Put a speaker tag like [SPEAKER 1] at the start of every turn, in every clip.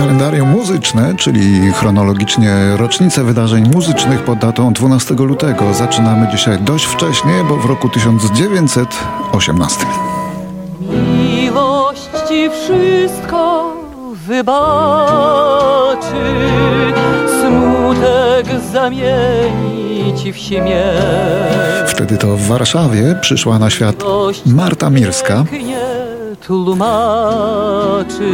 [SPEAKER 1] Kalendarium muzyczne, czyli chronologicznie rocznice wydarzeń muzycznych pod datą 12 lutego. Zaczynamy dzisiaj dość wcześnie, bo w roku 1918.
[SPEAKER 2] Miłość ci wszystko wybaczy, smutek zamieni ci w siemię.
[SPEAKER 1] Wtedy to w Warszawie przyszła na świat Marta Mirska.
[SPEAKER 2] Tłumaczy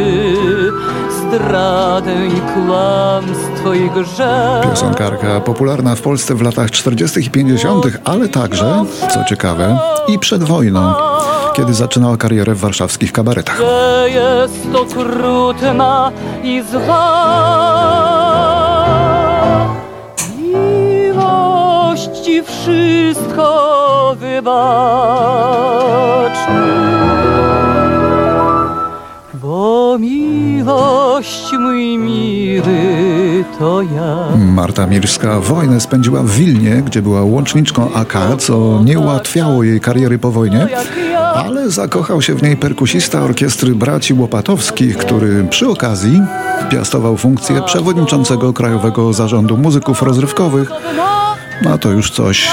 [SPEAKER 2] zdradę i kłamstwo i grzech.
[SPEAKER 1] Piosenkarka popularna w Polsce w latach 40. i 50., ale także, co ciekawe, i przed wojną, kiedy zaczynała karierę w warszawskich kabaretach.
[SPEAKER 2] Jest okrutna i zła. Miłość ci wszystko wybaczy. Miłość mój miły to ja.
[SPEAKER 1] Marta Mirska wojnę spędziła w Wilnie, gdzie była łączniczką AK, co nie ułatwiało jej kariery po wojnie, ale zakochał się w niej perkusista orkiestry braci Łopatowskich, który przy okazji piastował funkcję przewodniczącego Krajowego Zarządu Muzyków Rozrywkowych. No to już coś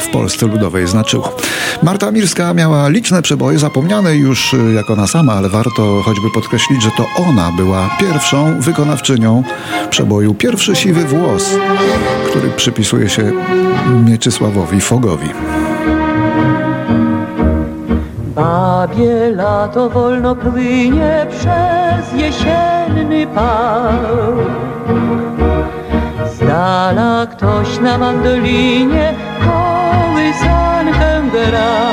[SPEAKER 1] w Polsce Ludowej znaczyło. Marta Mirska miała liczne przeboje, zapomniane już y, jak ona sama, ale warto choćby podkreślić, że to ona była pierwszą wykonawczynią przeboju Pierwszy Siwy Włos, który przypisuje się Mieczysławowi Fogowi.
[SPEAKER 2] Babie lato wolno płynie przez jesienny park. Dala ktoś na mandolinie kołysankę gra.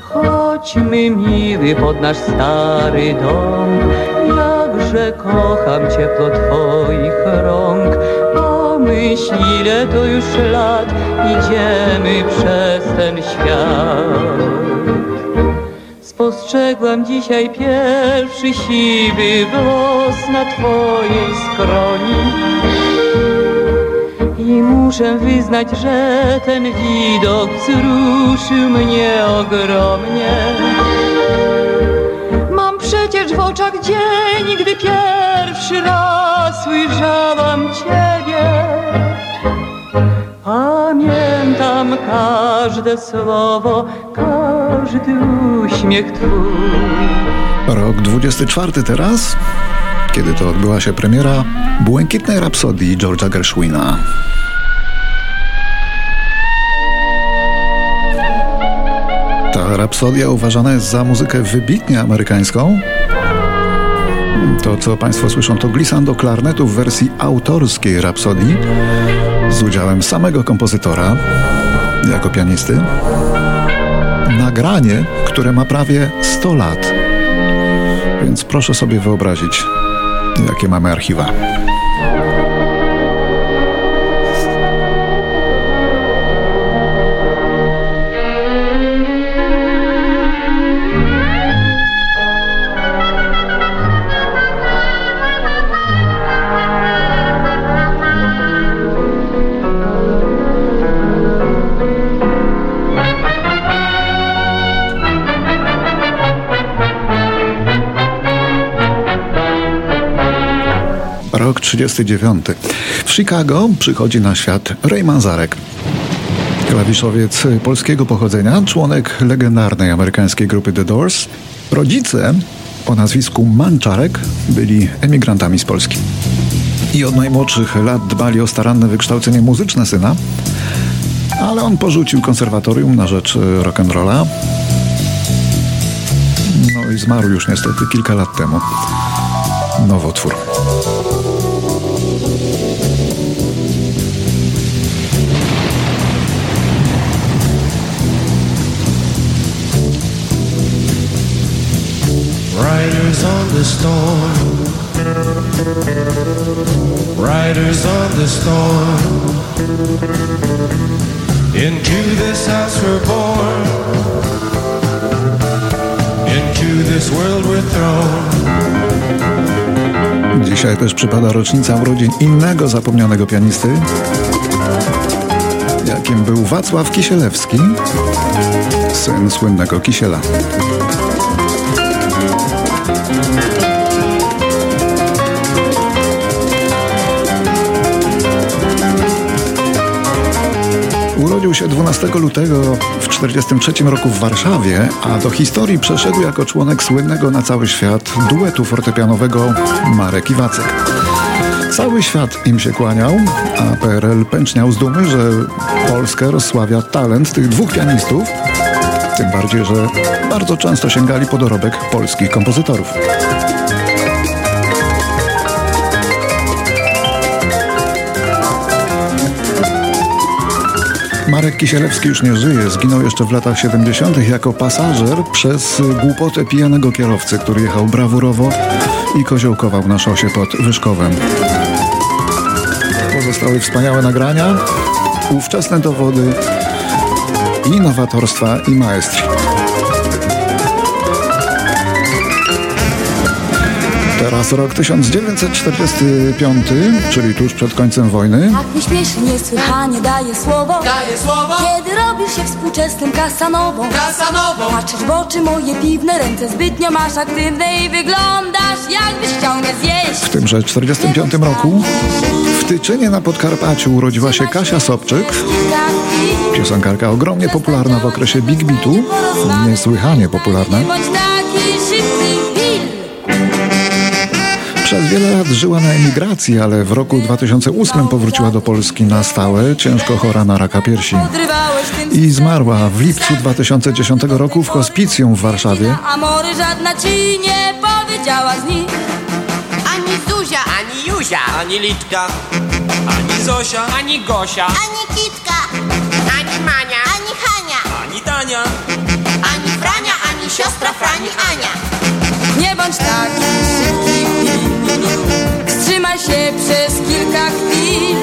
[SPEAKER 2] Chodźmy miły pod nasz stary dom, jakże kocham ciepło twoich rąk. Pomyśl ile to już lat idziemy przez ten świat. Spostrzegłam dzisiaj pierwszy siwy włos na twojej skroni. I muszę wyznać, że ten widok wzruszył mnie ogromnie. Mam przecież w oczach dzień, gdy pierwszy raz ujrzałam Ciebie. Pamiętam każde słowo, każdy uśmiech Twój.
[SPEAKER 1] Rok 24 teraz, kiedy to odbyła się premiera Błękitnej Rapsodii George'a Gershwina. Ta rapsodia uważana jest za muzykę wybitnie amerykańską. To, co Państwo słyszą, to glissando klarnetu w wersji autorskiej rapsodii z udziałem samego kompozytora jako pianisty. Nagranie, które ma prawie 100 lat. Więc proszę sobie wyobrazić, jakie mamy archiwa. Rok 39. W Chicago przychodzi na świat Ray Manzarek. Klawiszowiec polskiego pochodzenia, członek legendarnej amerykańskiej grupy The Doors. Rodzice o nazwisku Manczarek byli emigrantami z Polski. I od najmłodszych lat dbali o staranne wykształcenie muzyczne syna, ale on porzucił konserwatorium na rzecz rock'n'rolla. No i zmarł już niestety kilka lat temu. Nowotwór.
[SPEAKER 3] Riders on the storm. Riders on the storm. Into this house we're born. Into this world
[SPEAKER 1] Dzisiaj też przypada rocznica urodzin innego zapomnianego pianisty, jakim był Wacław Kisielewski, syn słynnego Kisiela. Urodził się 12 lutego w 1943 roku w Warszawie, a do historii przeszedł jako członek słynnego na cały świat duetu fortepianowego Marek i Wacek. Cały świat im się kłaniał, a PRL pęczniał z dumy, że Polskę rozsławia talent tych dwóch pianistów, tym bardziej, że bardzo często sięgali po dorobek polskich kompozytorów. Marek Kisielewski już nie żyje. Zginął jeszcze w latach 70. jako pasażer przez głupotę pijanego kierowcy, który jechał brawurowo i koziołkował na szosie pod Wyszkowem. Pozostały wspaniałe nagrania, ówczesne dowody i nowatorstwa i maestrii. Teraz rok 1945, czyli tuż przed końcem wojny.
[SPEAKER 4] Tak mi śmieszy niesłychanie daje słowo.
[SPEAKER 5] Daję słowo.
[SPEAKER 4] Kiedy robisz się współczesnym kasanową
[SPEAKER 5] Kasanową
[SPEAKER 4] Patrzysz w oczy moje piwne, ręce zbytnio masz aktywne I wyglądasz jakbyś chciał mnie zjeść.
[SPEAKER 1] W tymże 1945 roku w Tyczynie na Podkarpaciu urodziła się Kasia Sobczyk, piosenkarka ogromnie popularna w okresie Big Beatu, niesłychanie popularna. Przez wiele lat żyła na emigracji, ale w roku 2008 powróciła do Polski na stałe, ciężko chora na raka piersi. I zmarła w lipcu 2010 roku w hospicjum w Warszawie.
[SPEAKER 4] Amory żadna ci nie powiedziała z nich.
[SPEAKER 6] Ani Zuzia,
[SPEAKER 5] Ani Juzia Ani Liczka Ani Zosia. Ani Gosia.
[SPEAKER 6] Ani Kitka, ani Mania, ani Hania,
[SPEAKER 5] Ani Tania.
[SPEAKER 6] Ani Frania, ani siostra Frani Ania.
[SPEAKER 4] Nie bądź taki Wstrzymaj się przez kilka chwil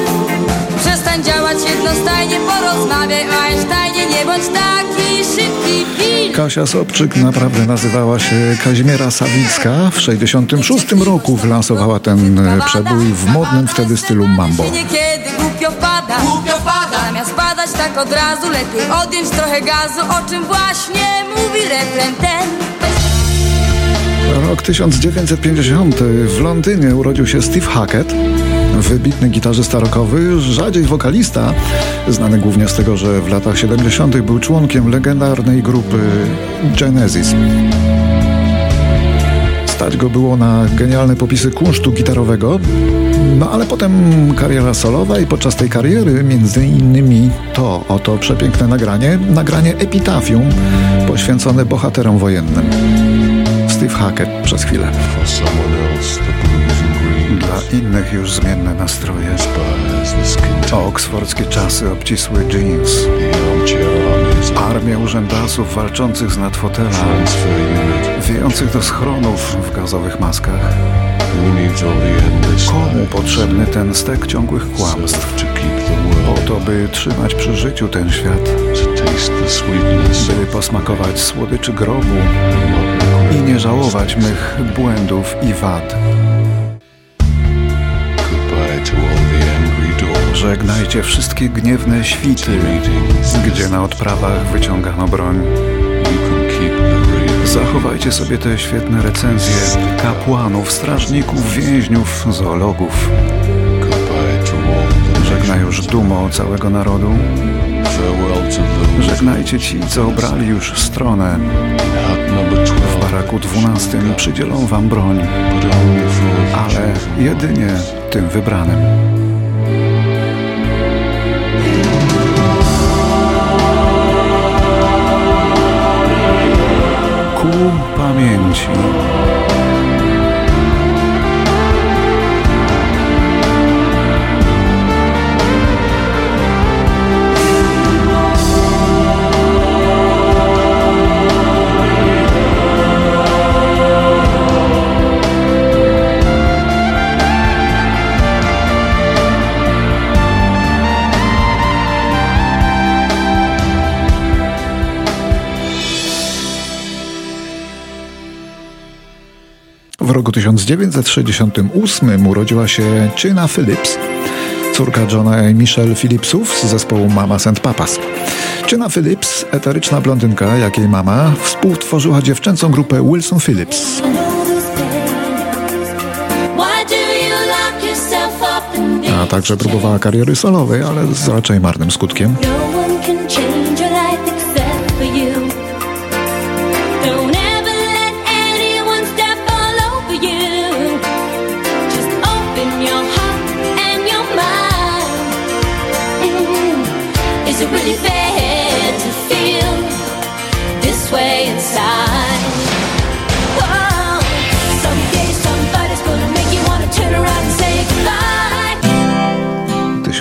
[SPEAKER 4] Przestań działać jednostajnie, porozmawiaj o Einsteinie Nie bądź taki szybki, Bill
[SPEAKER 1] Kasia Sobczyk naprawdę nazywała się Kazimiera Sawicka. W 66 roku wylansowała ten e, przebój w modnym wtedy stylu mambo.
[SPEAKER 4] Się niekiedy głupio wpada
[SPEAKER 5] Głupio pada
[SPEAKER 4] Zamiast padać tak od razu Lepiej odjąć trochę gazu O czym właśnie mówi refren ten
[SPEAKER 1] Rok 1950. W Londynie urodził się Steve Hackett, wybitny gitarzysta rockowy, rzadziej wokalista, znany głównie z tego, że w latach 70. był członkiem legendarnej grupy Genesis. Stać go było na genialne popisy kunsztu gitarowego, no ale potem kariera solowa i podczas tej kariery między innymi to oto przepiękne nagranie, nagranie Epitafium poświęcone bohaterom wojennym. Hackett przez chwilę. Dla innych już zmienne nastroje.
[SPEAKER 7] skin
[SPEAKER 1] Oksfordzkie czasy, obcisły jeans. Armię urzędasów walczących z nad fotela,
[SPEAKER 7] transfer unit.
[SPEAKER 1] wiejących do schronów w gazowych maskach. Komu potrzebny ten stek ciągłych kłamstw? Po to, by trzymać przy życiu ten świat, by posmakować słodyczy grobu i nie żałować mych błędów i wad. Żegnajcie wszystkie gniewne świty, gdzie na odprawach wyciągano broń. Zachowajcie sobie te świetne recenzje kapłanów, strażników, więźniów, zoologów. Żegna już dumo całego narodu. Żegnajcie ci, co obrali już stronę. W
[SPEAKER 7] 12,
[SPEAKER 1] baraku 12 przydzielą wam broń, ale jedynie tym wybranym. Ku pamięci. Roku 1968 urodziła się Chyna Phillips, córka Johna i Michelle Phillipsów z zespołu Mamas and Papas. Chyna Phillips, eteryczna blondynka, jak jej mama, współtworzyła dziewczęcą grupę Wilson Phillips. A także próbowała kariery solowej, ale z raczej marnym skutkiem.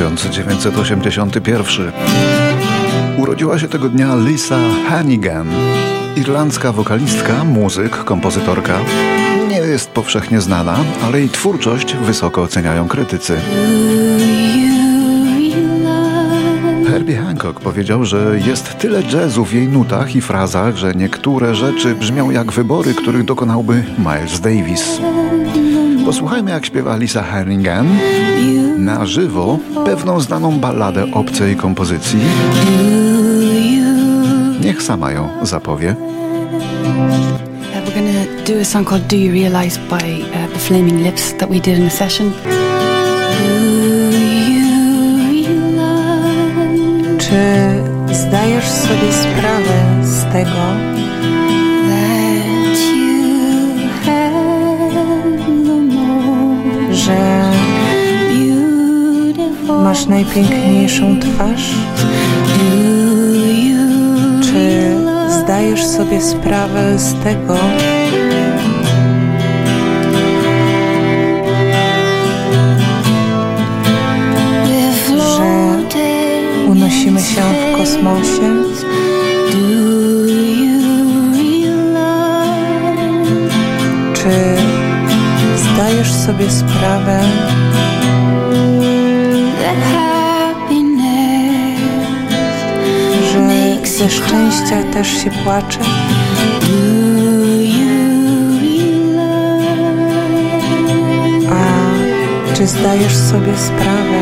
[SPEAKER 1] 1981. Urodziła się tego dnia Lisa Hannigan, irlandzka wokalistka, muzyk, kompozytorka. Nie jest powszechnie znana, ale jej twórczość wysoko oceniają krytycy. Herbie Hancock powiedział, że jest tyle jazzu w jej nutach i frazach, że niektóre rzeczy brzmią jak wybory, których dokonałby Miles Davis. Posłuchajmy, jak śpiewa Lisa Hannigan na żywo pewną znaną balladę obcej kompozycji. Niech sama ją zapowie.
[SPEAKER 8] We're to do a song called Do You Realize by uh, The Flaming Lips that we did in a session.
[SPEAKER 9] Czy zdajesz sobie sprawę z tego, że masz najpiękniejszą twarz? Czy zdajesz sobie sprawę z tego, że unosimy się w kosmosie? Sobie sprawę, że ze szczęścia też się płacze? A czy zdajesz sobie sprawę,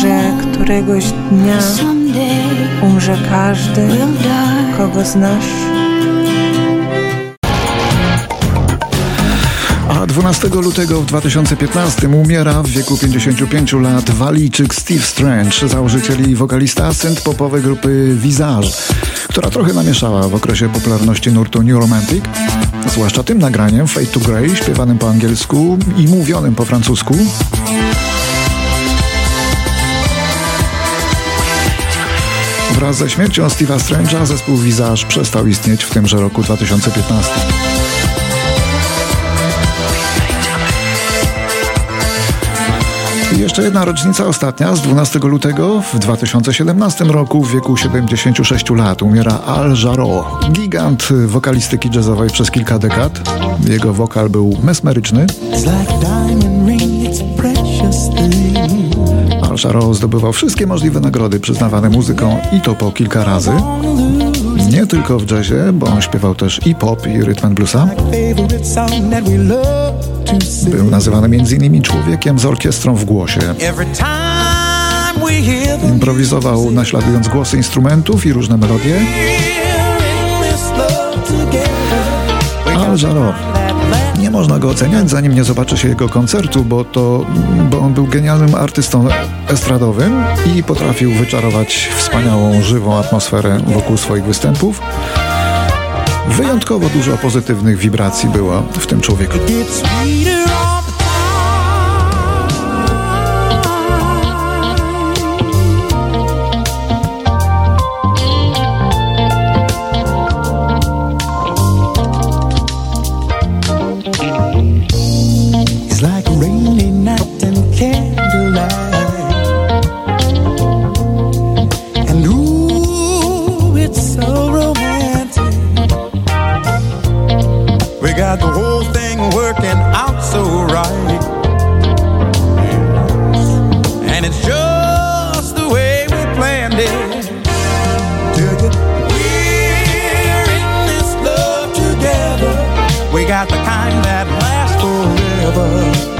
[SPEAKER 9] że któregoś dnia umrze każdy, kogo znasz?
[SPEAKER 1] A 12 lutego w 2015 umiera w wieku 55 lat walijczyk Steve Strange, założyciel i wokalista synth-popowej grupy Visage, która trochę namieszała w okresie popularności nurtu New Romantic, zwłaszcza tym nagraniem Fade to Grey, śpiewanym po angielsku i mówionym po francusku. Wraz ze śmiercią Steve'a Strange'a zespół Visage przestał istnieć w tymże roku 2015. I jeszcze jedna rocznica ostatnia z 12 lutego w 2017 roku w wieku 76 lat umiera Al Jarreau, gigant wokalistyki jazzowej przez kilka dekad. Jego wokal był mesmeryczny. Al Jarreau zdobywał wszystkie możliwe nagrody przyznawane muzyką i to po kilka razy. Nie tylko w jazzie, bo on śpiewał też i pop, i rytm bluesa. Był nazywany m.in. człowiekiem z orkiestrą w głosie. Improwizował naśladując głosy instrumentów i różne melodie. Al Jarreau. Nie można go oceniać, zanim nie zobaczy się jego koncertu, bo, to, bo on był genialnym artystą estradowym i potrafił wyczarować wspaniałą, żywą atmosferę wokół swoich występów. Wyjątkowo dużo pozytywnych wibracji było w tym człowieku.
[SPEAKER 10] not the kind that lasts forever.